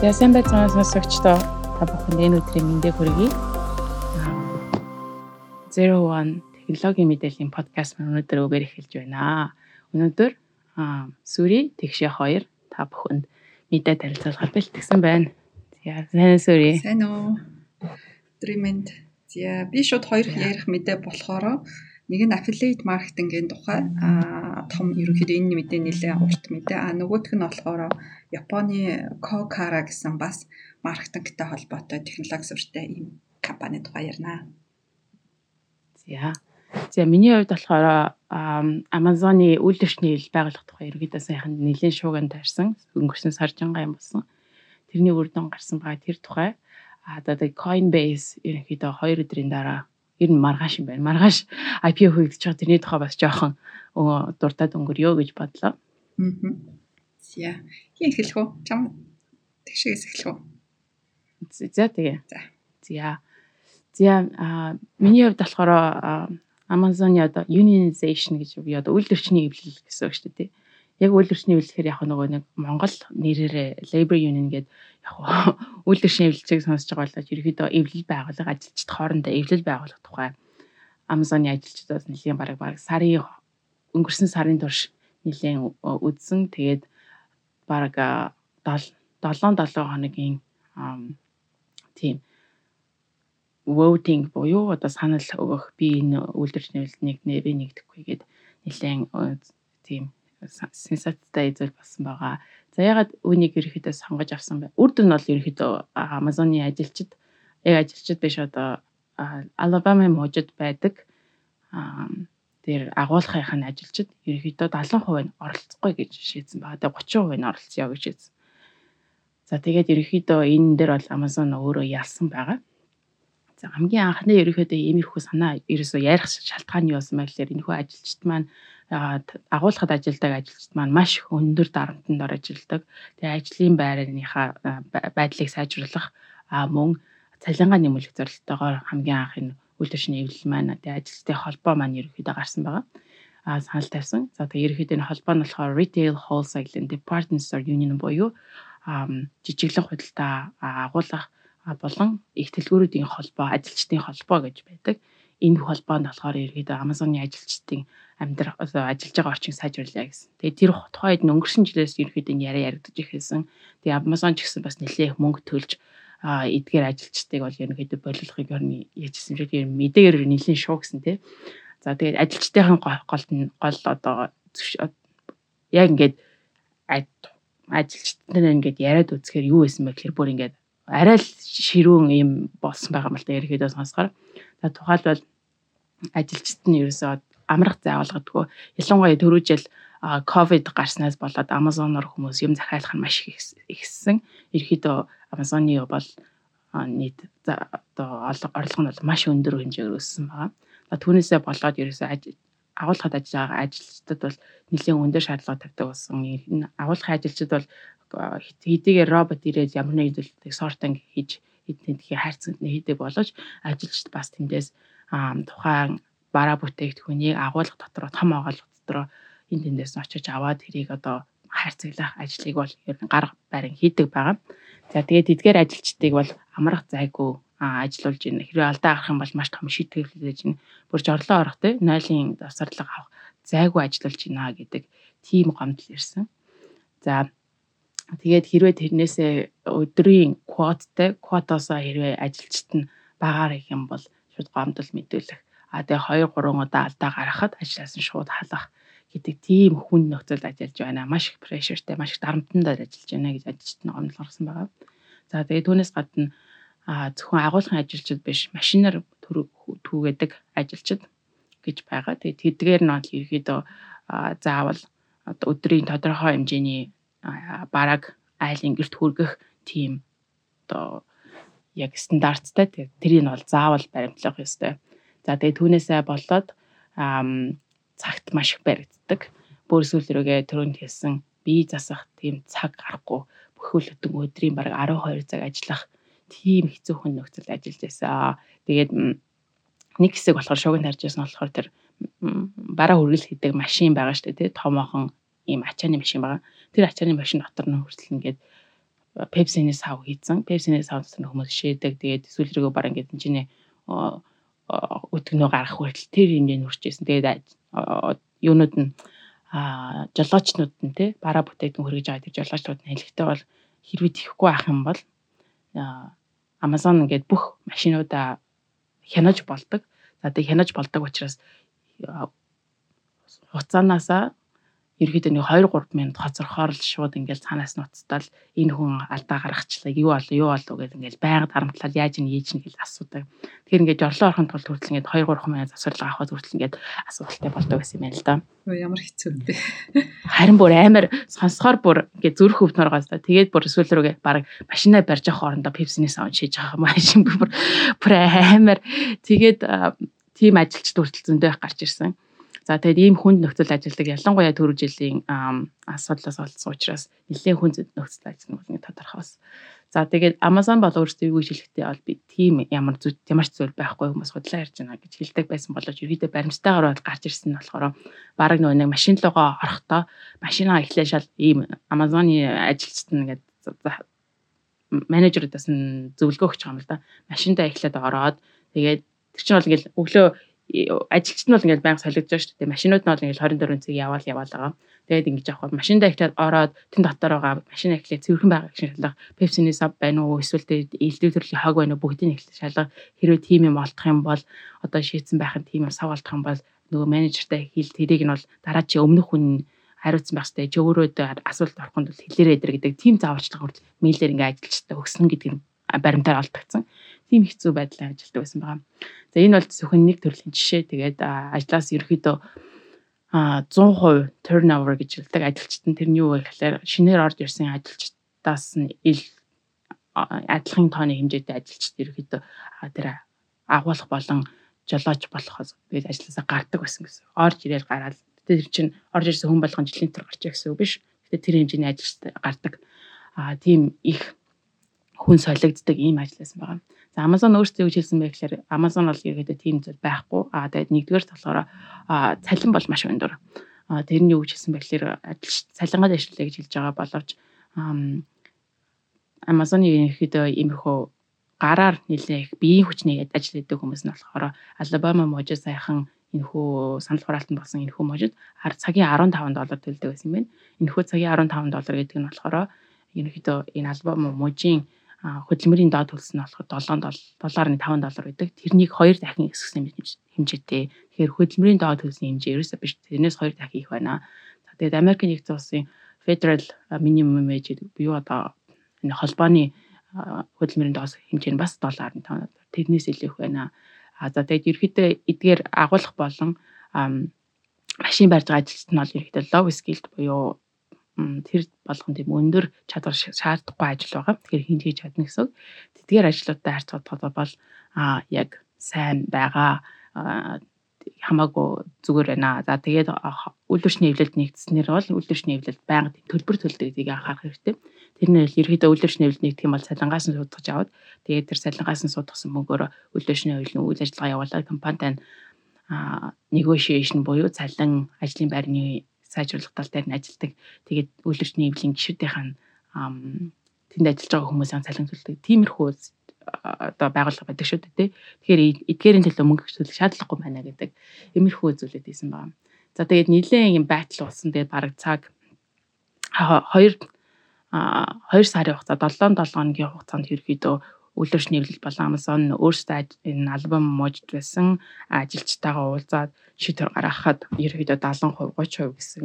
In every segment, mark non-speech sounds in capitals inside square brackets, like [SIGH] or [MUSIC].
За сайн байцгаана сонсогчдоо та бүхэнд энэ өдрийн мэндийг хүргэе. 01 технологийн мэдээллийн подкаст маань өнөөдөр үгээр эхэлж байна. Өнөөдөр Сүри тэгшээ хоёр та бүхэнд мэдээ танилцуулахад бэлтгэсэн байна. За сайн Сүри. Сайн уу. Өдрийн мэнд. За би шууд хоёр ярих мэдээ болохоор нэг нь affiliate marketing-ийн тухай том ерөнхийдөө энэ мэдээ нэлээ урт мэдээ. А нөгөөх нь болохоор Японы Kokara гэсэн бас маркетингтэй холбоотой технологи суртай ийм компани тухай ярина. За. За миний хувьд болохоор Amazon-ы үйлдвэрчний хил байгуулах тухай ерөөдөө сайхан нэлээд шууган таарсан. Өнгөрсөн сар жангаа юм болсон. Тэрний үр дүн гарсан байгаа тэр тухай. А одоо Coinbase ерөнхийдөө 2 өдрийн дараа ер нь маргааш юм байна. Маргааш IPO хийгдэж байгаа тэрний тухай бас жоохон дуртад өнгөрөө гэж бодлоо. Аа. За. Хин эхлэх үү? Чам тэгшээс эхлэх үү? За тэгээ. За. За. За а миний хувьд болохоор Amazon-ы одоо unionization гэж би одоо үйлдвэрчний эвлэл гэсэн үг шүү дээ. Яг үйлдвэрчний эвлэхээр яг нөгөө нэг Монгол нэрээрээ labor union гэдэг яг [LAUGHS] үйлдвэрчний эвлэлцийг сонсож байгаа болоод ерөөдөө эвлэл байгууллага ажилчид хоорондоо эвлэл байгуулах тухай Amazon-ы ажилчдаас нэлийн бараг бараг сарын өнгөрсөн сарын турш нэлийн үдсэн. Тэгээд баг 7 7 хоногийн тийм voting буюу одоо санал өгөх би энэ үйлдвэрчний нэг нэрээ нэгдэхгүй гээд нэлээд тийм сенсацтай зүйл болсон байгаа. За ягаад үүнийг ерөөхдөө сонгож авсан бэ? Үр дүн бол ерөөхдөө Amazon-ы ажилчид яг ажилчид биш одоо Alabama мужид байдаг. Тэр агуулгын ажилчид ерөөхдөө 70% нь оролцохгүй гэж шийдсэн байгаа. Тэгээ 30% нь оролцъё гэж шийдсэн. За тэгээд ерөөхдөө энэ дээр бол Amazon өөрөө ялсан байгаа. За хамгийн анхны ерөөхдөө иймэрхүү санаа ерөөсөө ярих шалтгаан нь юу байсан бэ гэхээр энэ хүү ажилчид маань агуулгад ажилладаг ажилчид маань маш өндөр дарамтанд ажилладаг. Тэгээ ажлын байрныхаа байдлыг сайжруулах мөн цалингаа нэмүүлэх зорилготойгоор хамгийн анх энэ үйлдвэрчний эвлэл маань тэгээ ажилчдын холбоо маань ерөөхдөө гарсан байгаа. А санал тавьсан. За тэгээ ерөөхдөө энэ холбоо нь болохоор Retail Wholesale Department Store Union буюу жижиглэг худалдаа агуулгах болон их төлгөөрүүдийн холбоо, ажилчдын холбоо гэж байдаг. Энэ холбоонд болохоор ерөөдөө Amazon-ы ажилчдын амьдрах ажиллаж байгаа орчийг сайжруулъя гэсэн. Тэгээ тэр тухайд өнгөрсөн жилээс ерөөдөө яриа яригдаж ихсэн. Тэгээ Amazon ч гэсэн бас нэлээх мөнгө төлж а эдгээр ажилчдыг бол ерөнхийдөө боловлохыг орны яжсэн шиг ер мэдээгээр нэлийн шуу гэсэн тий. За тэгээд ажилчдын гол гол одоо яг ингээд ажилчдад ингээд яриад үзэхээр юу байсан бэ гэхээр бүр ингээд арай л ширүүн юм болсон байгаа юм л да ерөөдөө сонсохоор. За тухайлбал ажилчид нь ерөөсөө амрах заавалгадгүй. Ялангуяа түрүү жил ковид гарснаас болоод Amazon-оор хүмүүс юм захиалах нь маш их ихссэн. Ерөөдөө Amazon-ы бол нийт одоо орлого нь бол маш өндөр хэмжээгээр өссөн байгаа. Түүнээсээ болоод ерөөсөө агуулгад ажиллаж байгаа ажилчдад бол нэлээд өндөр шаардлага тавьдаг болсон. Энэ агуулгын ажилчид бол хэдийгээр робот ирээд ямар нэг зүйлийг сортинг хийж эднийдхий хайрцагт хийдэг боловч ажилчид бас тэндээс тухайн бараа бүтээгдэхүүнийг агуулга дотор том агуулга дотор энэ тэндээс очиж аваад тэрийг одоо хайрцаглах ажлыг бол ер нь гар барин хийдэг байгаа. За тэгээд эдгээр ажилчдыг бол амрах зайгүй ажиллуулж байна. Хэрвээ алдаа гарах юм бол маш том шийтгэл хийж байна. Бүр жорлоо орох те нойлын давсарлага авах зайгүй ажиллуулж байна гэдэг тийм гомдол ирсэн. За тэгээд хэрвээ тэрнээсээ өдрийн квоттай квотоосоо хэрвээ ажилчид нь багаар их юм бол шууд гомдол мэдүүлэх. А тэгээ 2 3 удаа алдаа гаргахад ажлаас нь шууд халах гэдэг тийм хүн нөхцөлд ажиллаж байна. Маш их прешертэй, маш их дарамтанд ажиллаж байна гэж ажилчид нь гомдол гаргасан байгаа. За тэгээ түүнээс гадна зөвхөн агуулгын ажилчид биш машинаар түүгээдэг ажилчид гэж байгаа. Тэгээд тэдгээр нь бол ерөөдөө заавал өдрийн тодорхой хэмжээний бараг айлын гэрт хүргэх тийм одоо яг стандарттай тэрийг бол заавал баримтлах ёстой. За тэгээд түүнээсээ болоод цагт маш их баригддаг. Бүр сүүл рүүгээ төрөнд хэлсэн бие засах тийм цаг гарахгүй бүхэл бүтэн өдрийн бараг 12 цаг ажиллах тийм хэцүү хүн нөхцөлд ажиллаж байсан. Тэгээд нэг хэсэг болохоор шугын тарж байсан болохоор тэр бараа хүргэл хийдэг машин байгаа шүү дээ тий томоохон ийм ачааны машин байгаа. Тэр ачааны машин дотор нь хүртэл ингээд Pepsi-ний сав хийцэн. Pepsi-ний сав гэсэн хүмүүс шийдэг. Тэгээд эсвэл рүүгээ баран гэдэг чинь өтгнөө гарах хүртэл тэр хэмжээнд хүрчээсэн. Тэгээд юунууд нь жолоочнууд нь те бараа бүтээгдэхүүн хөргөж байгаа тэр жолоочнууд нь хэлэхдээ бол хэрвээ тийхгүй ах юм бол Amazon ингээд бүх машинуудаа хянаж болдог. За тэг хянаж болдог учраас хуцаанаасаа ерөөдөө нэг 2 3 минут хоцорхоор л шууд ингээл цаанаас нуцтал энэ хүн алдаа гаргачлаа юу болов юу болов гэж ингээл байнга дарамтлал яаж ийн ийж нь гэж асуудаг. Тэгэхээр ингээд жорлоо орохын тулд хүртэл ингээд 2 3 минут засварлага авахд хүртэл ингээд асуудалтай болдог гэсэн юм байна л да. Ямар хэцүү бэ? Харин бүр амар сонсохоор бүр ингээд зүрх өвдмөр гаас та. Тэгээд бүр эсвэл рүүгээ баг машинаа барьж авах орондоо пепсиний саунд шийж байгаа машин [LAUGHS] бүр бүр амар тэгээд тийм ажилчд хүртэл зөндөө гарч ирсэн. За тэгээд ийм хүнд нөхцөл ажилладаг ялангуяа түрүү жилийн асуудлаас олдсон учраас нэлээд хүнд нөхцөл ажиллах нь тодорхой бас. За тэгээд Amazon бол өөрсдөө юу хэлэхдээ бол би тийм ямар зүйл ямар ч зүйл байхгүй хүмүүс худлаа ярьж байна гэж хэлдэг байсан боловч ерөөдөө баримттайгаар бол гарч ирсэн нь болохоор баг нөгөө нэг машин руугаа орохдоо машинаа эхлээ шал ийм Amazon-ы ажилчид нэгээд менежерудаас нь зөвлөгөө өгч байгаа юм л да. Машиндаа эхлээд ороод тэгээд тэр чинь бол ингээл өглөө ажилчид нь бол ингээд байнга солигдож байгаа шүү дээ. Машинууд нь бол ингээд 24 цаг яваал яваал байгаа. Тэгээд ингэж авах машиндаа ихтэй ороод тэн дотор байгаа машин эхлээ цэвэрхэн байгаа гэж шалгах. Pepsi-ний сав байна уу? Эсвэл элдв төрлийн хог байна уу? Бүгдийг эхлээ шалгах. Хэрвээ тим юм олдох юм бол одоо шийдсэн байх нь тим юм сав олдох юм бол нөгөө менежертэй хэл тэрийг нь бол дараа чи өмнөх хүн хариуцсан байх хэрэгтэй. Чи өөрөө асуулт ороход бол хэлээрэй дэр гэдэг тийм зааварчлага хүртэл мэйлэр ингээд ажилчтай өгсөн гэдэг нь баримтаар олдогдсон тийм хэцүү байдлаар ажилладаг байсан байгаа. За энэ бол зөвхөн нэг төрлийн жишээ. Тэгээд ажлаас ерөөхдөө а 100% turnover гэж хэлдэг ажилчид нь тэрний юу вэ гэхээр шинээр орж ирсэн ажилчдаас нь ил адилхан тооны хэмжээтэй ажилчид ерөөхдөө тэр агуулах болон жолооч болохоос бид ажилласаа гардаг байсан гэсэн. Орж ирээл гараад тэр чинь орж ирсэн хүн болгон жилийн төр гарч гэсэн үг биш. Гэтэ тэр хэмжээний ажилчид гардаг. А тийм их хүн солигддаг ийм ажилласан байгаа. За Amazon өөрсдөө юу хэлсэн бэ гэхээр Amazon бол ерөөдөө тийм зүйл байхгүй. Аа тэгээд нэгдүгээр болохоор цалин бол маш өндөр. Аа тэр нь юу хэлсэн бэ гэхээр цалингаад ажиллая гэж хэлж байгаа боловч Amazon-ы ерөөдөө иймэрхүү гараар нэлээх биеийн хүчний ажил хийдэг хүмүүс нь болохоор Alabama мужид саяхан энэхүү санал хураалтанд болсон энэхүү мужид хар цагийн 15 доллар төлдөг байсан юм байна. Энэхүү цагийн 15 доллар гэдэг нь болохоор ерөнхийдөө энэ Alabama мужийн хөдөлмөрийн доод хөлс нь болохоор 7 7.5 доллар байдаг. Тэрнийг 2 дахин өсгсөн хэмжээтэй. Тэгэхээр хөдөлмөрийн доод хөлсийн хэмжээ ерөөсөө биш тэрнээс 2 дахин их байна. За тэгээд Америк нэгдсэн улсын Federal Minimum Wage буюу одоо энэ холбооны хөдөлмөрийн доод хэмжээ нь бас 7.5 доллар. Тэрнээс илүү их байна. А за тэгээд ерөөхдөө эдгээр агуулах болон машин барьж байгаа ажилчид нь бол ерөөхдөө low skilled буюу тэр болгон тийм өндөр чадвар шаардахгүй ажил байгаа. Тэгэхээр хинт хийж чадна гэсэн. Тэдгээр ажлуудтай харьцуулахад бол а яг сайн байгаа хамаагүй зүгээр байна. За тэгээд үйлдвэрчний эвлэлд нэгдснээр бол үйлдвэрчний эвлэлд байнга төлбөр төлдөгдгийг анхаарах хэрэгтэй. Тэр нь ерөөдөө үйлдвэрчний эвлэлд нэгдэх юм бол салангаас нь судалж аваад тэгээд тэр салангаас нь судалсан мөнгөөр үйлдвэрчний эвлэлийн үйл ажиллагаа явуулаад компанитай negotiation буюу цалин ажлын байрны сайжруулах тал дээр нь ажилдаг. Тэгээд үйлдвэрчний эвлийн гишүүдийнх нь тэнд ажиллаж байгаа хүмүүсийн цалин төлдөг. Тиймэрхүү одоо байгууллага байдаг шүү дээ. Тэгэхээр эдгээрийн төлөө мөнгө төлөх шаардлагагүй байна гэдэг иймэрхүү зүйлүүд хийсэн байна. За тэгээд нийлэн юм байтал болсон. Тэгээд бараг цаг 2 2 сарын хугацаа 7 7 хоногийн хугацаанд ерөөдөө үйлдвэрч нэвлэл болон Amazon өөрсдөө энэ альбом можд байсан ажилчтайгаа уулзаад шийдвэр гаргахад ерөөдөө 70% 30% гэсэн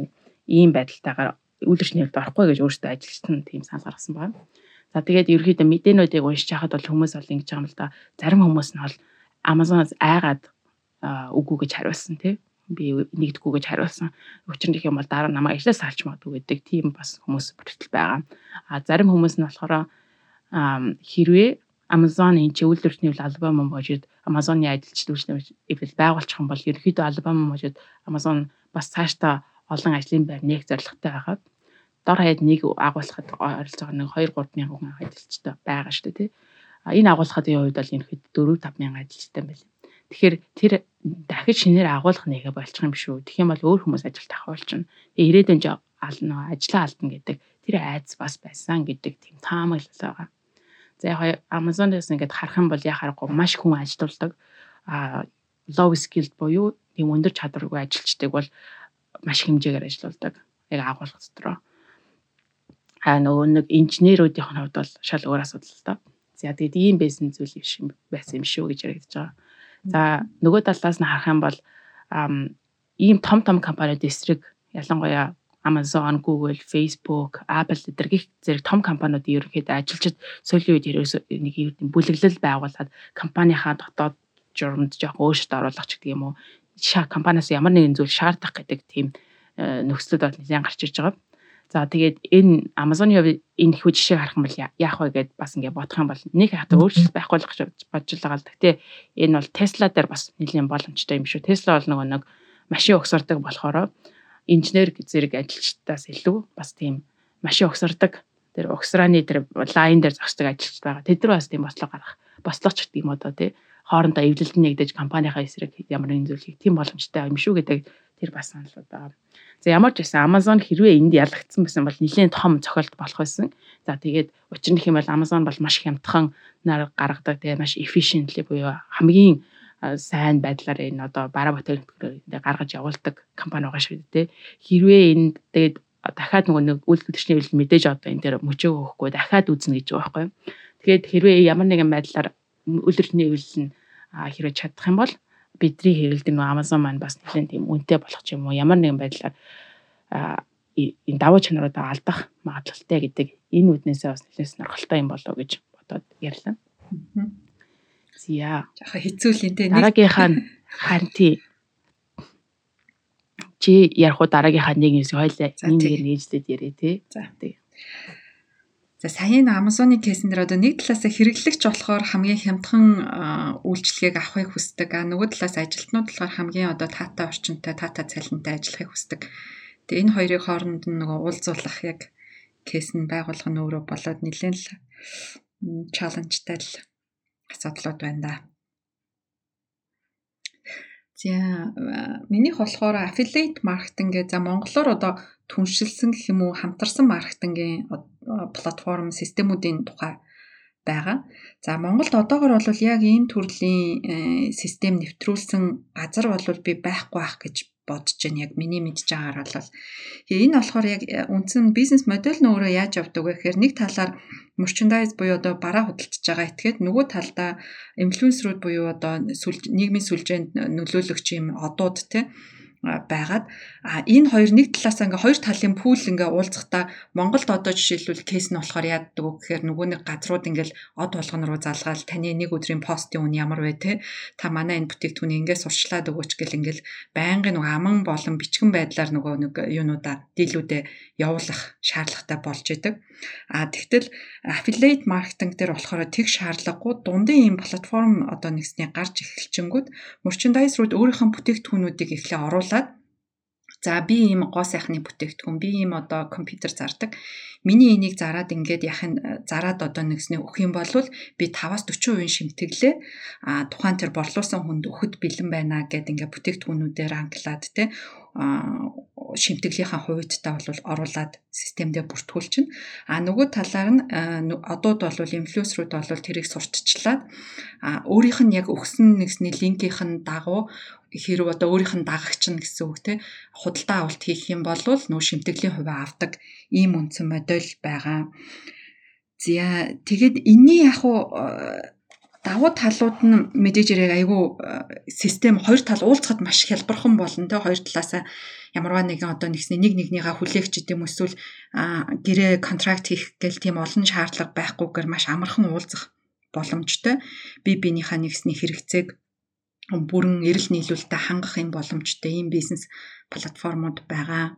ийм байдалтайгаар үйлдвэрч нэвлэлд орохгүй гэж өөрсдөө ажилчт нь тийм санал гаргасан байна. За тэгээд ерөөдөө мэдээнүүдийг уншиж хахад бол хүмүүс бол ингэж байгаа юм л да. Зарим хүмүүс нь бол Amazon-аас айгаад үгүй гэж хариулсан тий би нэгдгүү гэж хариулсан. Учир нь гэх юм бол дараа намайг ажлаас салж магадгүй гэдэг тийм бас хүмүүс бүртэл байгаа. А зарим хүмүүс нь болохоор хэрвээ Amazon энэ чи үйлдвэрчний Alabama можид Amazon-ы үйлчлэл эвлэл байгуулчих юм бол ерөөхдөө Alabama можид Amazon бас цаашдаа олон ажлын байр нэг зорилготой байгаад дор хаяад нэг агуулхад ойролцоогоор нэг 2 3 мянган ажилчтай байгаа шүү дээ тий. А энэ агуулхад энэ үед бол ерөөхдөө 4 5 мянган ажилчтай байна. Тэгэхээр тэр дахиж шинээр агуулах нэгэ болчих юм шүү. Тэгэх юм бол өөр хүмүүс ажилд авах болчихно. Тэгээ ирээдүйн ална ажлаа алдна гэдэг тэр айц бас байсан гэдэг тийм таамаглал байгаа. За яг Amazon-аас ингээд харах юм бол яхаарахгүй маш хүн ажилтдаг. А low skilled буюу тийм өндөр чадваргүй ажилчдаг бол маш хэмжээгээр ажилуулдаг. Яг агуулга дотроо. А нөгөө нэг инженеруудын хувьд бол шал өөр асуудал л доо. За тэгээд ийм байсан зүйл юм байсан юм шүү гэж яригдж байгаа. За нөгөө талаас нь харах юм бол ийм том том компаниуд эсрэг ялангуяа Amazon, Google, Facebook, Apple зэрэг их зэрэг том компаниудын ерөнхийдөө ажилчид сүүлийн үед нэг юм бүлэглэл байгуулад компанийнхаа дотоод журамд жоох өөрчлөлт оруулах ч гэдэг юм уу. Шаа компаниас ямар нэгэн зүйл шаардах гэдэг тийм э, нөхцөлд бол нэлээд гарч иж байгаа. За тэгээд энэ Amazon-ы энэ их жишээ харах юм бол яах вэ гэд бас ингээд бодох юм бол нэг хата өөрчлөлт байхгүй л гэж бодож байгаа л. Гэтэ энэ бол Tesla дээр бас нэлийн боломжтой юм шүү. Tesla бол нөгөө нэг машин өгсөрдөг болохоор инженер зэрэг ажилчдаас илүү бас тийм машин өгсөрдөг тэр өгсрааны тэр лайн дээр зогсдог ажилчид байгаа. Тэд нар бас тийм бослого гаргах бослогч гэдэг юм одоо тий хоорондоо эвлэлд нэгдэж компанийнхаа эсрэг ямар нэгэн зүйлийг тийм боломжтой юм шүү гэдэг тэр бас саналууд байгаа. За ямар ч байсан Amazon хэрвээ энд ялагдсан байсан бол нэлээд том цохилт болох байсан. За тэгээд учир нь хэм бол Amazon бол маш хямдхан нар гаргадаг тэгээ маш efficiently буюу хамгийн сайн байдлаар энэ одоо бараа бүтээгдэхүүнээ гаргаж явуулдаг компани байгаа шүү дээ. Хэрвээ энэ тэгээд дахиад нөгөө нэг үйлдвэрлэгчний хэл мэдээж одоо энэ дээр мөчөө өгөхгүй дахиад үзнэ гэж байгаа байхгүй юу. Тэгээд хэрвээ ямар нэгэн байдлаар үйлдвэрлэгчний хэл нь хэрвээ чадах юм бол бидний хэрэгэлдэг нөгөө Amazon маань бас нэлээд тийм үнэтэй болох ч юм уу ямар нэгэн байдлаар энэ давуу чанаруудаа алдах магадлалтай гэдэг энэ үднээсээ бас нэлээд сонирхолтой юм болоо гэж бодоод ярьлаа. Зя. Жаха хэцүүлэн те. Дараагийнхаа харин тий. Чи ярих уу дараагийнхаа нэг юм хоёлаа нэг нэг нээжлээд ярэ тий. За тий. За саяны Amazon-ы кейсэн дээр одоо нэг талаас хэрэглэгч болохоор хамгийн хямдхан үйлчлэгийг авахыг хүсдэг. А нөгөө талаас ажилтнууд болохоор хамгийн одоо таатай орчинтой, таатай цалинтай ажиллахыг хүсдэг. Тэгээ энэ хоёрын хооронд нь нөгөө уулзуулах яг кейс нь байгуулах нь өөрөө болоод нэлээд л чаленжтай л асуудлууд байна да. За минийх болохоор affiliate marketing гэж за монголоор одоо түншилсэн гэх юм уу хамтарсан маркетингийн платформ системүүдийн тухай байгаа. За Монголд одоогор бол яг ийм төрлийн э, систем нэвтрүүлсэн газар бол би байхгүй ах гэж бодож байна. Яг миний мэдж байгаагаар бол энэ болохоор яг э, үндсэн бизнес модель нь өөрөө яаж явдаг вэ гэхээр нэг талаар merchandise буюу одоо бараа худалдаж байгаа этгээд нөгөө талдаа инфлюенсерүүд буюу одоо нийгмийн сүлжээнд нөлөөлөгч юм одууд те байгаад а энэ хоёр нэг талаас ингээ хоёр талын пул ингээ уулзахдаа Монголд одоо жишээлбэл кейс нь болохоор яаддаг вэ гэхээр нөгөө нэг газрууд ингээл од болгон руу залгаал таны нэг өдрийн постын үн ямар вэ те та манай энэ бүтээгдэхүүнийг ингээ сурчлаад өгөөч гэл ингээл байнгын нөгөө аман болон бичгэн байдлаар нөгөө нэг юунуудаа дийлүүдээ явуулах шаардлагатай болж идэг. А тэгтэл affiliate marketing дээр болохоор тэг шаардлагагүй дундын ийм платформ одоо нэгсний гарч эхэлчингүүд merchandise руу өөрийнхөө бүтээгдэхүүнүүдийг эхлээ оруулаад За би ийм гоо сайхны бүтээгдэхүүн, би ийм одоо компьютер зардаг. Миний энийг зараад ингээд яхин зараад одоо нэгснээ өгөх юм бол би 5-аас 40% шимтгэлээ а тухайн тэр борлуулсан хүнд өгөхөд бэлэн байна гэд ингээд бүтээгдэхүүнүүдээр англаад те шимтгэлийнхаа хувьдтай бол оруулаад системдээ бүртгүүлчихнэ. А нөгөө талаар нь одууд бол инфлюенсерүүд бол тэрийг сурталчлаад өөрийнх нь яг өгсөн нэгсний линкийнх нь дагуу хэрэг одоо өөрийнх нь дагагч нь гэсэн үг те худалдаа авалт хийх юм бол нөө шимтгэлийн хувиа авдаг ийм үндсэн модель байгаа. За тэгэд энэний яг уу давуу талууд нь мэдээж яриг айгүй систем хоёр тал уулзахад маш хялбархан болно те. Хоёр талаасаа ямарваа нэгэн одоо нэгсний нэг нэгнийгаа хүлээгч гэдэг юм эсвэл гэрээ контракт хийх гэл тийм олон шаардлага байхгүйгээр маш амархан уулзах боломжтой. Би биенийхээ нэгсний хэрэгцээг бүрэн эрэл нийлүүлэлтэд хангах юм боломжтой. Ийм бизнес платформуд байгаа.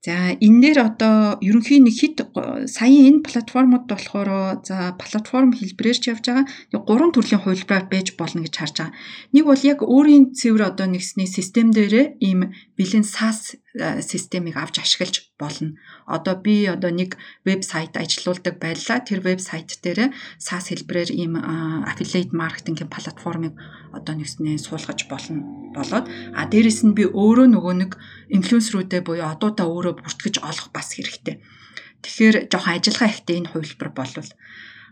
За энэ дээр одоо ерөнхийн нэг хит саяын энэ платформуд болохоор за платформ хэлбэрээр ч явж байгаа. Нэг гурван төрлийн хувилбараар байж болно гэж харж байгаа. Нэг бол яг өөрийн цэвэр одоо нэгсний систем дээрээ ийм бэлэн SaaS системийг авч ашиглаж болно. Одоо би одоо нэг вебсайт ажилуулдаг байлаа. Тэр вебсайт дээр SaaS хэлбэрээр ийм affiliate marketing платформыг одоо нэгснээ суулгаж болно болоод а дээрэс нь би өөрөө нөгөө нэг инфлюенсерүүдээ буюу одуудаа өөрөө бүртгэж олох бас хэрэгтэй. Тэгэхээр жоохон ажиллагаа ихтэй энэ хувилбар болвол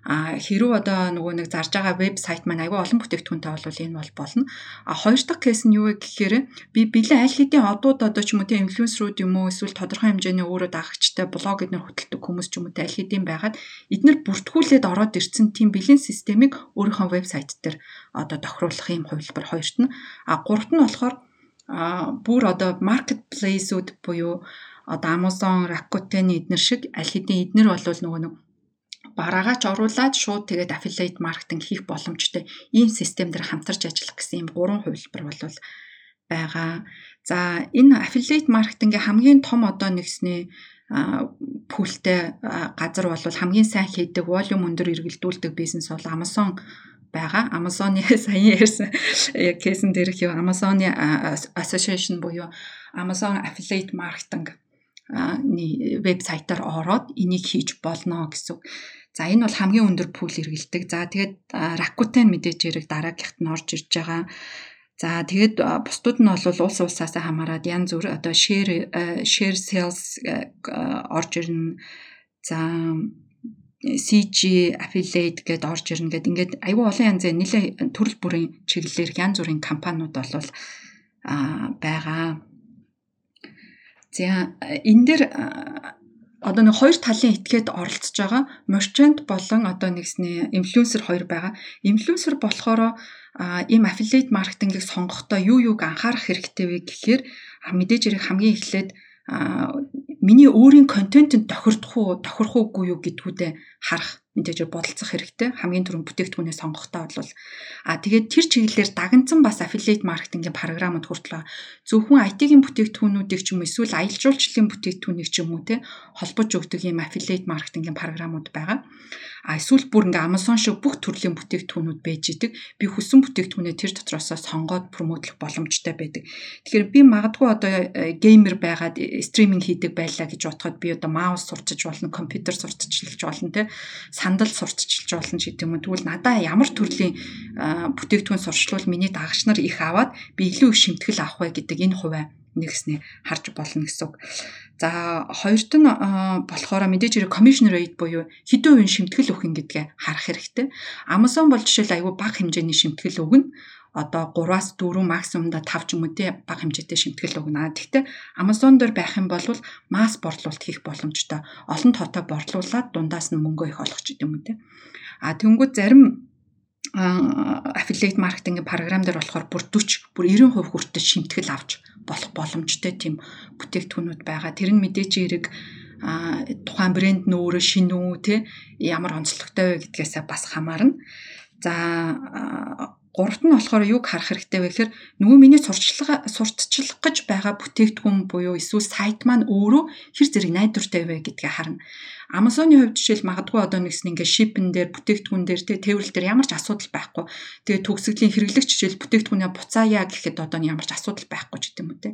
А хэрүү одоо нөгөө нэг зарж байгаа вебсайт маань аюул олон бүтээгдэхүүнтэй бол энэ бол болно. А хоёр дахь кейс нь юу вэ гэхээр би бэлэн аль хэдийн одууд одоо ч юм уу тийм инфлюенсерүүд юм уу эсвэл тодорхой хэмжээний өөрөө дагагчтай блог эднэр хөтэлдэг хүмүүс ч юм уу аль хэдийн байгаад эднэр бүртгүүлээд ороод ирсэн тийм бэлэн системийг өөрийнхөө вебсайт дээр одоо тохируулах юм хувилбар хоёрт нь а гуравт нь болохоор а бүр одоо маркетплейсүүд буюу одоо Amazon, Rakuten эднэр шиг аль хэдийн эднэр бол нөгөө нэг бараагаач оруулаад шууд тэгээд affiliate маркетинг хийх боломжтой ийм систем дээр хамтарч ажиллах гэсэн ийм гурван хувилбар бол байгаа. За энэ affiliate маркетингийн хамгийн том одоо нэгсний пүлтэй газар бол хамгийн сайн хийдэг, волюм өндөр эргэлдүүлдэг бизнес бол Amazon байгаа. Amazon-ы [LAUGHS] саяхан ярьсан яг кейсэн дээрх юу Amazon-ы association буюу Amazon affiliate marketing вебсайтаар ороод энийг хийж болно гэсэн. За энэ бол хамгийн өндөр пул эргэлдэг. За тэгээд Rakuten мэдээж хэрэг дараагийнхт нь орж ирж байгаа. За тэгээд бусдууд нь бол улс улсаас хамаарат янз бүр одоо share share sales орж ирнэ. За CG affiliate гэдээ орж ирнэ гэд ингээд аюу олон янзын нэлээ төрөл бүрийн чиглэлээр янз бүрийн компаниуд бол а байгаа. За энэ дээр одоо нэг хоёр талын этгээд оролцож байгаа merchant болон одоо нэгсний инфлюенсер хоёр байгаа. Инфлюенсер болохоор ийм affiliate маркетингийг сонгохдоо юу юуг анхаарах хэрэгтэй вэ гэхээр мэдээж хэрэг хамгийн эхлээд миний өөрийн контентэнд тохирдох уу, тохирох уугүй юу гэдгүүдээ харах мэдээж бодолцох хэрэгтэй. Хамгийн түрүүнд бүтээгдэхүүнээ сонгохдоо бол а тэгээд тэр чиглэлээр дагнцсан бас affiliate marketing-ийн програмууд хүртэл зөвхөн IT-ийн бүтээгдэхүүнүүдийг ч юм эсвэл аялал жуулчлалын бүтээгдэхүүнийг ч юм уу те холбож өгдөг юм affiliate marketing-ийн програмууд байгаа. А эсвэл бүр ингээ Amazon шиг бүх төрлийн бүтээгдэхүүнүүд байж идэг. Би хүссэн бүтээгдэхүүнээ тэр дотроос сонгоод промотлох боломжтой байдаг. Тэгэхээр би магадгүй одоо геймер байгаад стриминг хийдэг байлаа гэж бодоход би одоо маус сурчиж болно, компьютер сурталчилж болно те сандал сурталчилж болно ч гэдэг юм уу. Тэгвэл надаа ямар төрлийн бүтээгдэхүүн сурчлуул миний дагагч нар их аваад би илүү их шимтгэл авах вэ гэдэг энэ хувиа нэгснээ харж болно гэсэн үг. За хоёрт нь болохоор мэдээж хэрэг commission rate буюу хэдэн үеийн шимтгэл өгөх юм гэдгээ харах хэрэгтэй. Amazon бол жишээл айгүй бага хэмжээний шимтгэл өгнө одоо 3-аас 4 максимумда 5 ч юм уу тий бага хэмжээтэй шимтгэл өгнө. Гэхдээ Amazon дээр байх юм бол масс борлуулалт хийх боломжтой. Олон тоотой борлуулад дундаас нь мөнгө их олох ч гэдэг юм уу тий. А тэнгууд зарим affiliate маркетингийн програм дээр болохоор бүр 40 бүр 90% хүртэл шимтгэл авч болох боломжтой тийм бүтээгдэхүүнүүд байгаа. Тэр нь мэдээж хэрэг а тухайн брэнд нь өөрөө шинэ үү те ямар онцлогтой вэ гэдгээсээ бас хамаарна. За Гуравт нь болохоор юг харах хэрэгтэй вэ гэхээр нөгөө миний сурчлага сурталчлах гэж байгаа бүтээгдэхүүн буюу эсвэл сайт маань өөрөө хэр зэрэг найдвартай вэ гэдгийг харна. Amazon-ы хувьд жишээл магадгүй одоо нэгсэн ингээ шипэн дээр бүтээгдэхүүн дээр тэ тээвэрлэл дээр ямар ч асуудал байхгүй. Тэгээ төгсгөлийн хэрэглэгч жишээл бүтээгдэхүүнээ буцаая гэхэд одоо ямар ч асуудал байхгүй ч гэдэм үү те.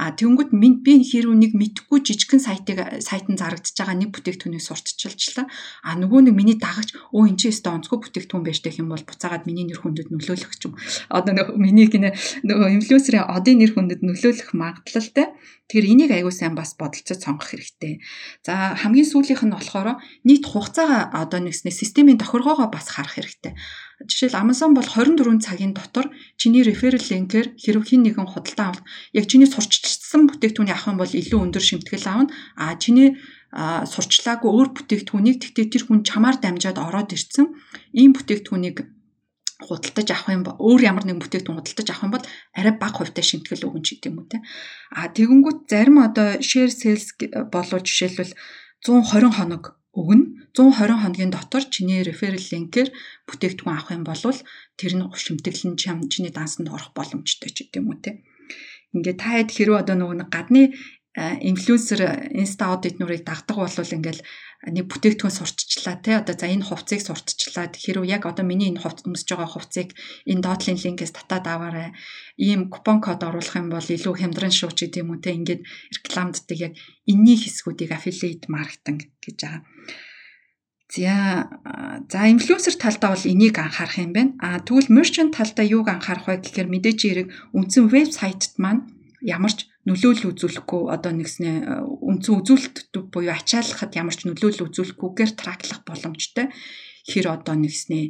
А тэгэнгүүт би хэрүү нэг мэдхгүй жижигхэн сайтыг сайтан зарагдчихж байгаа нэг бүтээгдэхүүнийг сурталчилчлаа. А нөгөө нэг миний дагагч өө эн чинь өстө онцгой бүтээгдэхүүн байж гэх юм бол буцаагаад миний нэр хүндэд нөлөөлөх ч юм. Одоо нөгөө миний гинэ нөгөө инфлюенсерийн одын нэр хүндэд нөлөөлөх магадлалтай. Тэгэхээр энийг аягүй сайн бас бодолцож сонгох хэрэгтэй. За хамгийн сүүлийнх нь болохоор нийт хугацаагаа одоо нэгснээ системийн тохиргоогоо бас харах хэрэгтэй. Жишээл Amazon бол 24 цагийн дотор чиний referral link-ээр хэрв хин нэгэн худалдаа авал яг чиний сурчилсан бүтээгдэхүүний авах юм бол илүү өндөр шимтгэл аавна. А чиний сурчлаагүй өөр бүтээгдэхүүнийг тэгтээ тэр хүн чамаар дамжаад ороод ирсэн ийм бүтээгдэхүүнийг худалдаж авах юм бол өөр ямар нэгэн бүтээгдэхүүн худалдаж авах юм бол арай бага хувьтай шимтгэл өгөн ч гэдэг юм уу те. А тэгэнгүүт зарим одоо share sales болоо жишээлбэл 120 хоног өгнө. 120 хоногийн дотор чиний referral link-ээр бүтээгдэхүүн авах юм бол тэр нь шимтгэл нь чиний дансанд орох боломжтой ч гэдэг юм уу те. Ингээ та хэд хэрэг одоо нөгөө гадны инфлюенсер инста аудит нүрийг дагдаг бол ингээл нэг бүтээгдэхүүн сурталчлаа те одоо за энэ хувцсыг сурталчлаад хэрв яг одоо миний энэ хувц өмсөж байгаа хувцсыг энэ доотлын линкээс татаад аваарай ийм купон код оруулах юм бол илүү хямдран шүү ч гэдэм үү те ингээд рекламддаг яг энэний хэсгүүдийг affiliate marketing гэж байгаа. За за инфлюенсер талдаа бол энийг анхаарах юм байна. А тэгвэл merchant талдаа юуг анхаарах вэ гэхээр мэдээж хэрэг үндсэн вебсайтт маань ямар ч нөлөөлөл үзүүлэхгүй одоо нэгснээ үндсэн үзүүлэлт буюу ачааллахад ямар ч нөлөөлөл үзүүлэхгүйгээр траклах боломжтой хэр одоо нэгснээ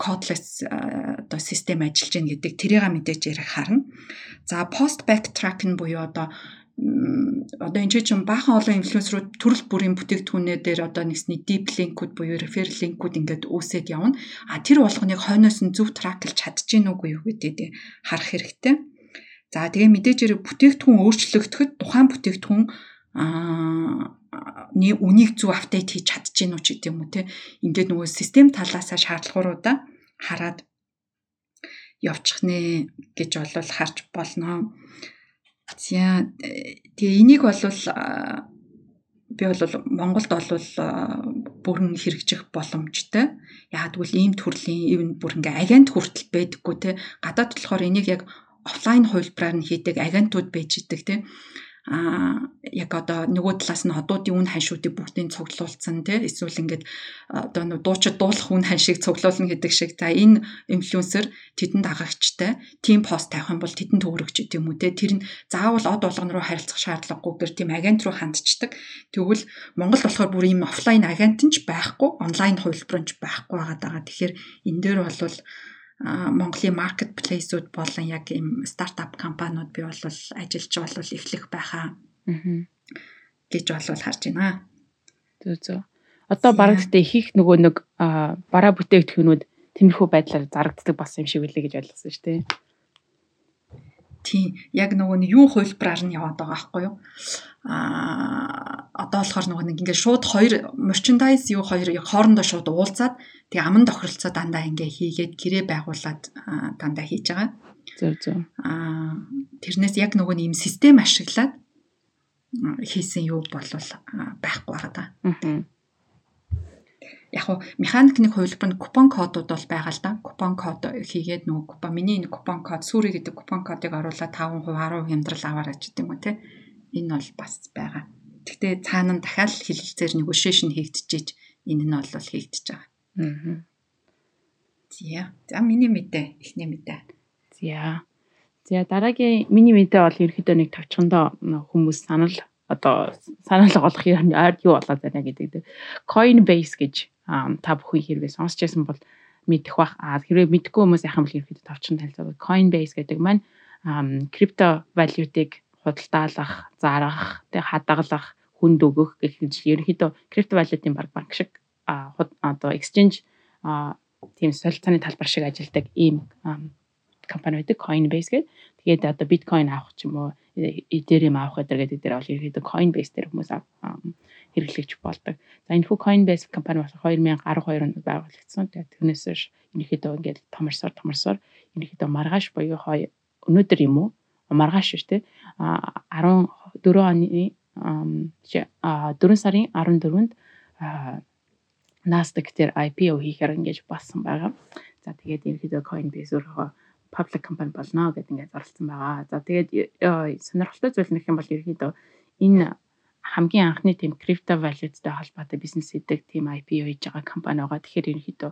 кодлес одоо систем ажиллаж байна гэдэг тэрийг мэдээж ярих харна. За post backtrack нь буюу одоо одоо энэ чинь баахан олон инфлюенсерүүд төрөл бүрийн бүтээгдэхүүнээ дээр одоо нэгсний deep link-үүд буюу referral link-үүд ингээд үүсээд явна. А тэр болгоныг хойноос нь зөв track-лж чадчих нүггүй юу гэдэг харах хэрэгтэй. За тэгээ мэдээж хэрэг бүтээгдэхүүн өөрчлөгдөхөд тухайн бүтээгдэхүүн аа үнийг зөв апдейт хийж чадчихэв үү ч гэдэг юм уу те ингээд нөгөө систем талаасаа шаардлагуудаа хараад явчих нэ гэж болвол харж болно. За тэгээ энийг бол би бол Монголд бол бүрэн хэрэгжих боломжтой. Яг тэгвэл ийм төрлийн even бүр ингээ агент хүртэл байдаггүй те. Гадаад болохоор энийг яг офлайн хувилбараар нь хийдэг агентууд байж идэг те а яг одоо нөгөө талаас нь одуудын үн ханшуудыг бүгдийг цуглуулсан тий эсвэл ингээд одоо нөгөө дуучид дуулах үн ханшийг цуглуулна гэдэг шиг. За энэ инфлюенсер тэдэнд дагагчтай тим пост тавих юм бол тэдэнд төгрөгч гэдэг юм уу тий тэр нь заавал од болгон руу харилцах шаардлагагүйгээр тийм агент руу хандчихдаг. Тэгвэл Монгол болохоор бүр ийм офлайн агент нь ч байхгүй онлайн хувилбар нь ч байхгүй байгаа. Тэгэхээр энэ дээр бол Монголын маркетплейсүүд болон яг ийм стартап компаниуд би бол ажиллаж бол эхлэх байхаа гэж бол харж байна. Зөө зөө. Одоо бараг гэдэг их нөгөө нэг бараа бүтээгдэхүүнүүд тэмэрхүү байдлаар зарагддаг болсон юм шиг үлээ гэж ойлгосон шүү дээ. Тийм. Яг нөгөө нэг юу хувилбараар нь яваад байгаа байхгүй юу? Аа одоо болохоор нөгөө нэг ингээд шууд хоёр merchandise юу хоёр хоорондоо шууд уулзаад тэгээ аман тохиролцоо дандаа ингээ хийгээд гэрээ байгуулад дандаа хийж байгаа. Зөв зөв. Аа тэрнээс яг нөгөө нэг юм систем ашиглаад хийсэн юу болвол байхгүй байгаа да. Аа яг хуу механикны хувилбар нь купон кодууд бол байгаа л да. Купон код хийгээд нөгөө купон миний энэ купон код сүрэ гэдэг купон кодыг оруулаад 5%, 10% хямдрал аваарай гэдэг юм уу те. Энэ бол бас байгаа. Гэхдээ цаана нь дахиад хилэлцээр negotiation хийгдчихэж энэ нь бол хийгдэж байгаа. Аа. Зя. За миний мэдээ, эхний мэдээ. Зя. За дараагийн миний мэдээ бол ерөөхдөө нэг тавчхандаа хүмүүс санал одоо санал голох юм юу болоод байна гэдэг. Coinbase гэж та бүхэн хэрвээ сонсч байсан бол мэдэх бах. А хэрвээ мэдгүй хүмүүс яхам бол ерөөхдөө товчхон танилцуулах Coinbase гэдэг маань крипто валютыг худалдаалах, зарах, тэг хадгалах, хүнд өгөх гэх юм ерөөхдөө крипто валютын баг банк шиг одоо exchange тийм солилцооны талбар шиг ажилладаг ийм компани байдаг Coinbase гэдэг. Тэгээд одоо биткойн авах ч юм уу, Ethereum авах гэдэг дээр бол ерөөхдөө Coinbase дээр хүмүүс хэрэглэгч болдог. За энэ хүү Coinbase компани болохоор 2012 онд байгуулагдсан. Тэгээд тэрнээс хойш ерөнхийдөө ингээд томорсоор томорсоор ерөнхийдөө маргааш буюу өнөөдөр юм уу? Маргааш шүү дээ. 14 оны 4 сарын 14-нд Nasdaq дээр IPO хийхээр ингэж болсон байгаа. За тэгээд ерөнхийдөө Coinbase өөрөө public company болно гэдээ ингээд зарласан байгаа. За тэгээд сонирхолтой зүйл нөх юм бол ерөнхийдөө энэ хамгийн анхны тийм крипто валюттай холбоотой бизнес хийдэг тийм IPO хийж байгаа компани байгаа. Тэгэхээр ерөнхийдөө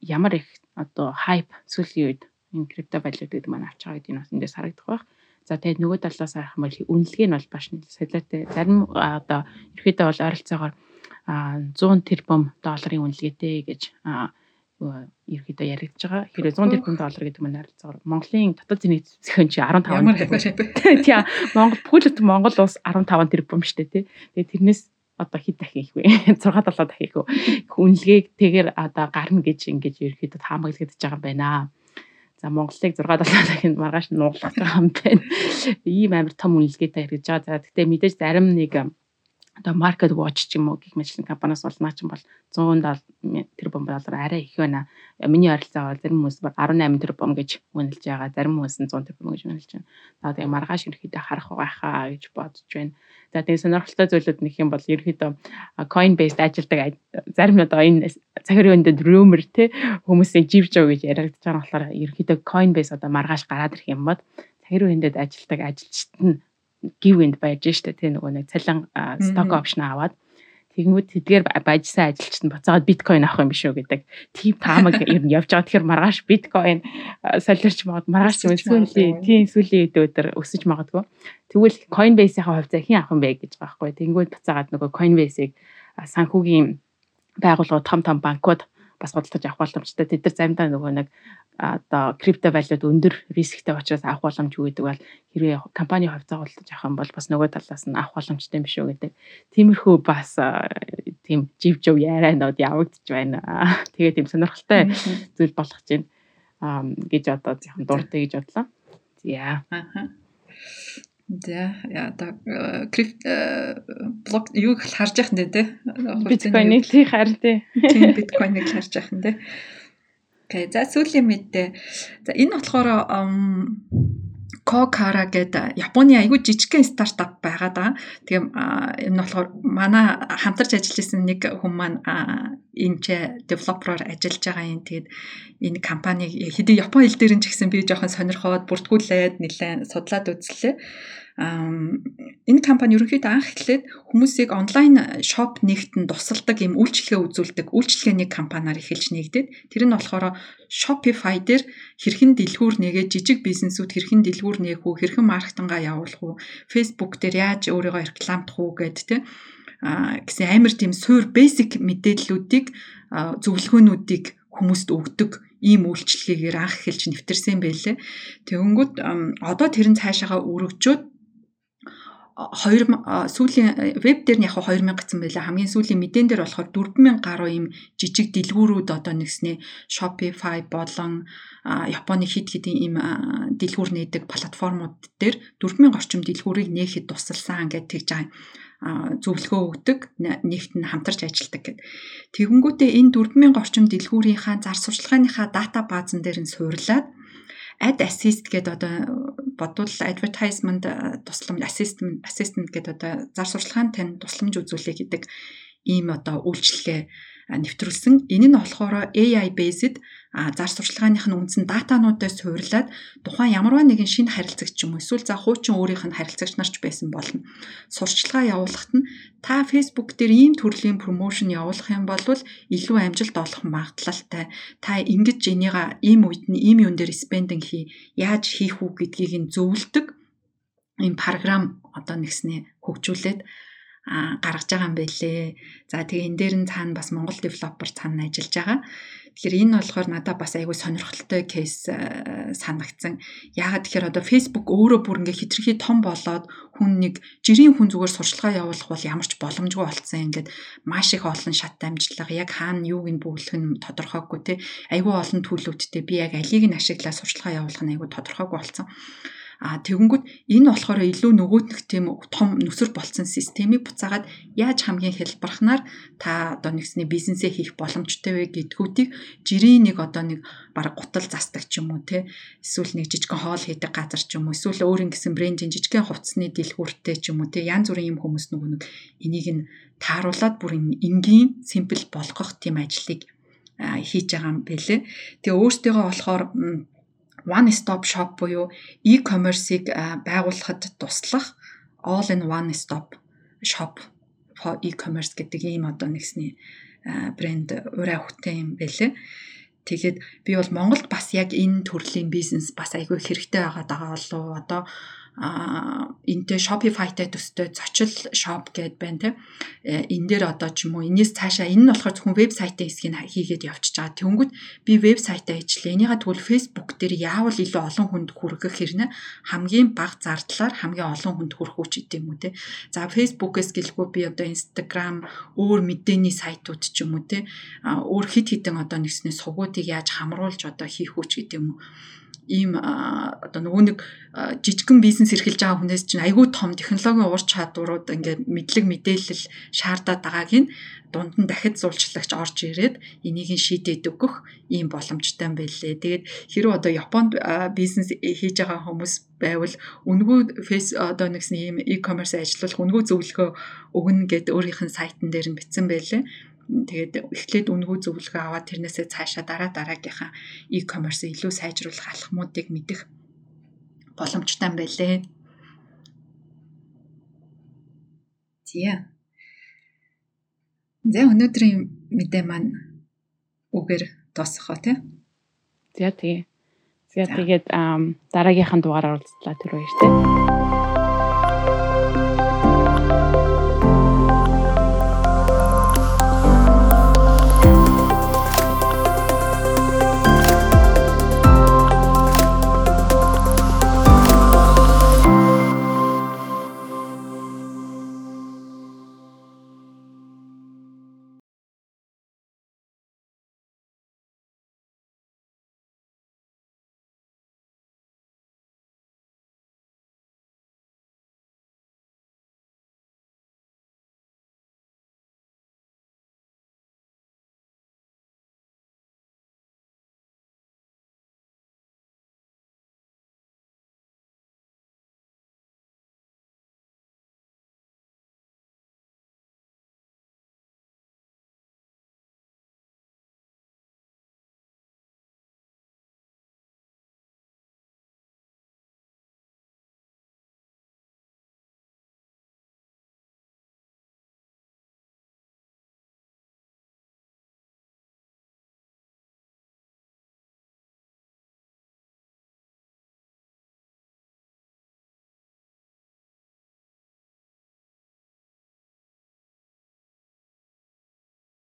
ямар их одоо хайп сүүлийн үед энэ крипто валют гэдэг маань авч байгаа гэдэг нь бас эндээс харагдах байх. За тэгээд нөгөө талаас харах юм бол үнэлгээ нь бол баш солиотой. Зарим одоо ерөнхийдөө бол ойролцоогоор 100 тэрбум долларын үнэлгээтэй гэж ерөөдөө яригдж байгаа. Хэрэв 100 тэрбум доллар гэдэг маань харилцаагаар Монголын дотоод зэний зөхион чи 15 ямар хавь [LAUGHS] Тийм Монгол бүхэл Монгол улс 15 тэрбум штэ тий. Тэгээ тэрнээс одоо хэд дахин их вэ? [LAUGHS] 6 7 дахин их үү? Үнэлгээг тэгэр одоо гарна гэж ингэж ерөөдөө таамаглагдаж байгаа юм байна. За Монголыг 6 7 [LAUGHS] дахин маргааш нууглах байгаа юм байна. Ийм амар том үнэлгээтэй хэрэгж байгаа. За гэхдээ мэдээж зарим нэг одоо market watch ч юм уу гэх мэтлэн компаниас бол наа чинь бол 170 тэрбум доллар арай их байна. Миний ойролцоо бол зарим хүмүүс 18 тэрбум гэж үнэлж байгаа. Зарим хүмүүс нь 100 тэрбум гэж үнэлж байна. За тэгээ маргааш ерөөхдөө харах байхаа гэж бодож байна. За тэгээ сонирхолтой зүйлүүд нэг юм бол ерөөхдөө Coinbase ажилладаг зарим одоо энэ цагирын өндөд rumor те хүмүүсийн живж байгаа гэж яригдж байгаа болохоор ерөөхдөө Coinbase одоо маргааш гараад ирэх юм бод цагирын өндөд ажилладаг ажилчид нь give and байж штэ тий нөгөө нэг цалин stock option аваад Тэгэнгүүт тэдгээр бажсан ажилчид нь буцаагаад биткойн авах юм биш үү гэдэг. Тим таамаг ер нь явж байгаа. Тэгэхээр маргааш биткойн солиорч магад маргааш юм сүүлийн тийм сүүлийн өдөр өсөж магадгүй. Тэгвэл Coinbase-ийн хувьд хэн авах юм бэ гэж байгаа байхгүй. Тэгэнгүүт буцаагаад нөгөө Coinbase-ийг санхүүгийн байгууллагууд том том банкуд бас худалдаж авах боломжтой. Тэд нар заримдаа нөгөө нэг одоо крипто валют өндөр рисктэй учраас авах боломжгүй гэдэг бол хэрвээ компани хувьцаа худалдаж авах юм бол бас нөгөө талаас нь авах боломжтой юм биш үү гэдэг. Тиймэрхүү бас тийм жив жив ярианууд явагдаж байна. Тэгээ тийм сонирхолтой зүйл болох чинь гэж одоо яхан дуртай гэж бодлоо. За. За яа та крипт блок юуг харж яхад нэ тэ? Биткойныг тий хар тий тийм биткойныг харж яхад нэ Окей за сүүлийн мэдээ за энэ болохоор Kokara гэдэг Японы айгүй жижигхэн стартап байгаа даа. Тэгээ энэ болохоор манай хамтарч ажиллаж исэн нэг хүн маань энэ ч девелопероор ажиллаж байгаа юм. Тэгээд энэ компаниг хэдий Япон хэл дээр нь ч гэсэн би жоохон сонирхоод бүртгүүлээд нэлээд судлаад үзлээ энэ компани ерөнхийдөө анх эхлээд хүмүүсийг онлайн шоп нэгтэн тусалдаг юм үйлчлэгээ үзүүлдэг үйлчлэгээний компаниар эхэлж нэгдээд тэр нь болохоор Shopify дээр хэрхэн дэлгүүр нэгээ жижиг бизнесүүд хэрхэн дэлгүүр нээх үү хэрхэн маркетингаа явуулах уу Facebook дээр яаж өөрийгөө рекламдах уу гэд тэ гэсэн амар тийм суур basic мэдээллүүдийг зөвлөгөөнүүдийг хүмүүст өгдөг ийм үйлчлэгээр анх эхэлж нэвтэрсэн байлээ. Тэгэнгүүт одоо тэр нь цаашаага өргөжөөд 2000 сүүлийн веб дээр нь яг 2000 гэсэн байлаа. Хамгийн сүүлийн мэдэн дээр болохоор 4000 гаруй юм жижиг дэлгүүрүүд одоо нэгснээ Shopify болон Японы хит хитийн ийм дэлгүүр нээдэг платформуд дээр 4000 орчим дэлгүүрийг нээхэд тусалсан гэж тэгж байгаа зөвлөгөө өгдөг нэгт нь хамтарч ажилладаг гэд. Тэгэнгүүтээ энэ 4000 орчим дэлгүүрийнхаа зар сурчлагынхаа дата баазан дээр нь суурлаад ad assist гэдэг одоо бодвол advertisement тусламж assistant assistant гэдэг одоо зар сурталчилгаанд тань тусламж үзүүлэх гэдэг ийм одоо үйлчлэгээ нэвтрүүлсэн. Энэ нь болохоор AI based зар сурчлагынх нь үндсэн датануудаас суурлаад тухайн ямарваа нэгэн шинэ харилцагч юм эсвэл за хуучин өөрийнх нь харилцагч нарч байсан болно. Сурчлагаа явуулахад нь та Facebook дээр ийм төрлийн промошн явуулах юм бол илүү амжилт олох магадлалтай. Та ингэж энийга ийм үед нь ийм юм дээр спендинг хий, яаж хийх үү гэдгийг нь зөвлөдөг ийм програм одоо нэгснээ хөгжүүлээд гаргаж байгаа юм байлээ. За тэгээ энэ дээр нь цаана бас Монгол девелопер цаана ажиллаж байгаа. Тэгэхээр энэ болохоор надад бас айгүй сонирхолтой кейс санагдсан. Яагаад тэгэхээр одоо Facebook өөрөө бүр ингээ хитрхи том болоод хүн нэг жирийн хүн зүгээр сурчлагаа явуулах бол ямар ч боломжгүй болцсон. Ингээд маш их олон шат амжилтлага яг хаана юуг нь бүглэх нь тодорхойгүй те. Айгүй олон төлөвүүдтэй би яг алийг нь ашиглаад сурчлагаа явуулах нь айгүй тодорхойгүй болцсон. А тэгэнгүүт энэ болохоор илүү нөгөөднөх тийм том нүсэр болцсон системийг буцаагаад яаж хамгийн хэлбархнаар та одоо нэгсний бизнесээ хийх боломжтой вэ гэдгүүдийг жирийн нэг одоо нэг баг гутал застдаг ч юм уу те эсвэл нэг жижигхэн хоол хийдэг газар ч юм уу эсвэл өөр ингэсэн брендийн жижигхэн хувцсны дэлгүүртэй ч юм уу те янз бүрийн юм хүмүүс нөгөө нэг энийг нь тааруулаад бүр энгийн симпл болгох тийм ажлыг хийж байгаа юм бэлээ. Тэгээ өөртөөгөө болохоор one stop shop буюу e-commerce-ыг байгуулахад туслах all in one stop shop for e-commerce гэдэг ийм одоо нэгсний брэнд ураа хөтэн юм байлээ. Тэгээд би бол Монголд бас яг энэ төрлийн бизнес бас айгүй хэрэгтэй байгаа даа болов одоо а энтэй Shopify-тай төстэй зочил shop гэд байна те. Э, энэ дээр одоо ч юм уу энэс цаашаа энэ нь болохоор зөвхөн вебсайтын хэсгийг хийгээд явчихж байгаа. Тэнгүүд би вебсайтаа ижлээ. Энийга тэгвэл Facebook дээр яавал илүү олон хүнд хүргэх хэрнэ хамгийн бага зардлаар хамгийн олон хүнд хүрэх үуч гэдэг юм уу те. За Facebook-ээс гэлгүй би одоо Instagram өөр мэдээний сайтууд ч юм уу те. өөр хит хитэн одоо нэгснээ сугуудыг яаж хамруулж одоо хийх үуч гэдэг юм уу ийм одоо нөгөө нэг жижигхэн бизнес эрхэлж байгаа хүнээс чинь айгүй том технологийн ур чадварууд ингээд мэдлэг мэдээлэл шаардаад байгааг нь дунд нь дахид зуулчлагч орж ирээд энийг нь шийдээд өгөх ийм боломжтой юм байлээ. Тэгээд хэрвээ одоо Японд бизнес хийж байгаа хүмүүс байвал үнгүү фейс одоо нэгсэн ийм e-commerce ажиллах үнгүү зөвлөгөө өгнө гэд өөрийнх нь сайтн дээр нь бичсэн байлээ тэгээд эхлээд үнгүү зөвлөгөө аваад тэрнээсээ цаашаа дараа дараагийнхаа e-commerce илүү сайжруулах алхмуудыг мэдэх боломжтой юм байлээ. Зя. За өнөөдрийн мэдээ маань үгээр дуусгах тий. За тэгээ. За тэгээд дараагийнхаа дугаараар уулзлаа түр баяр тий.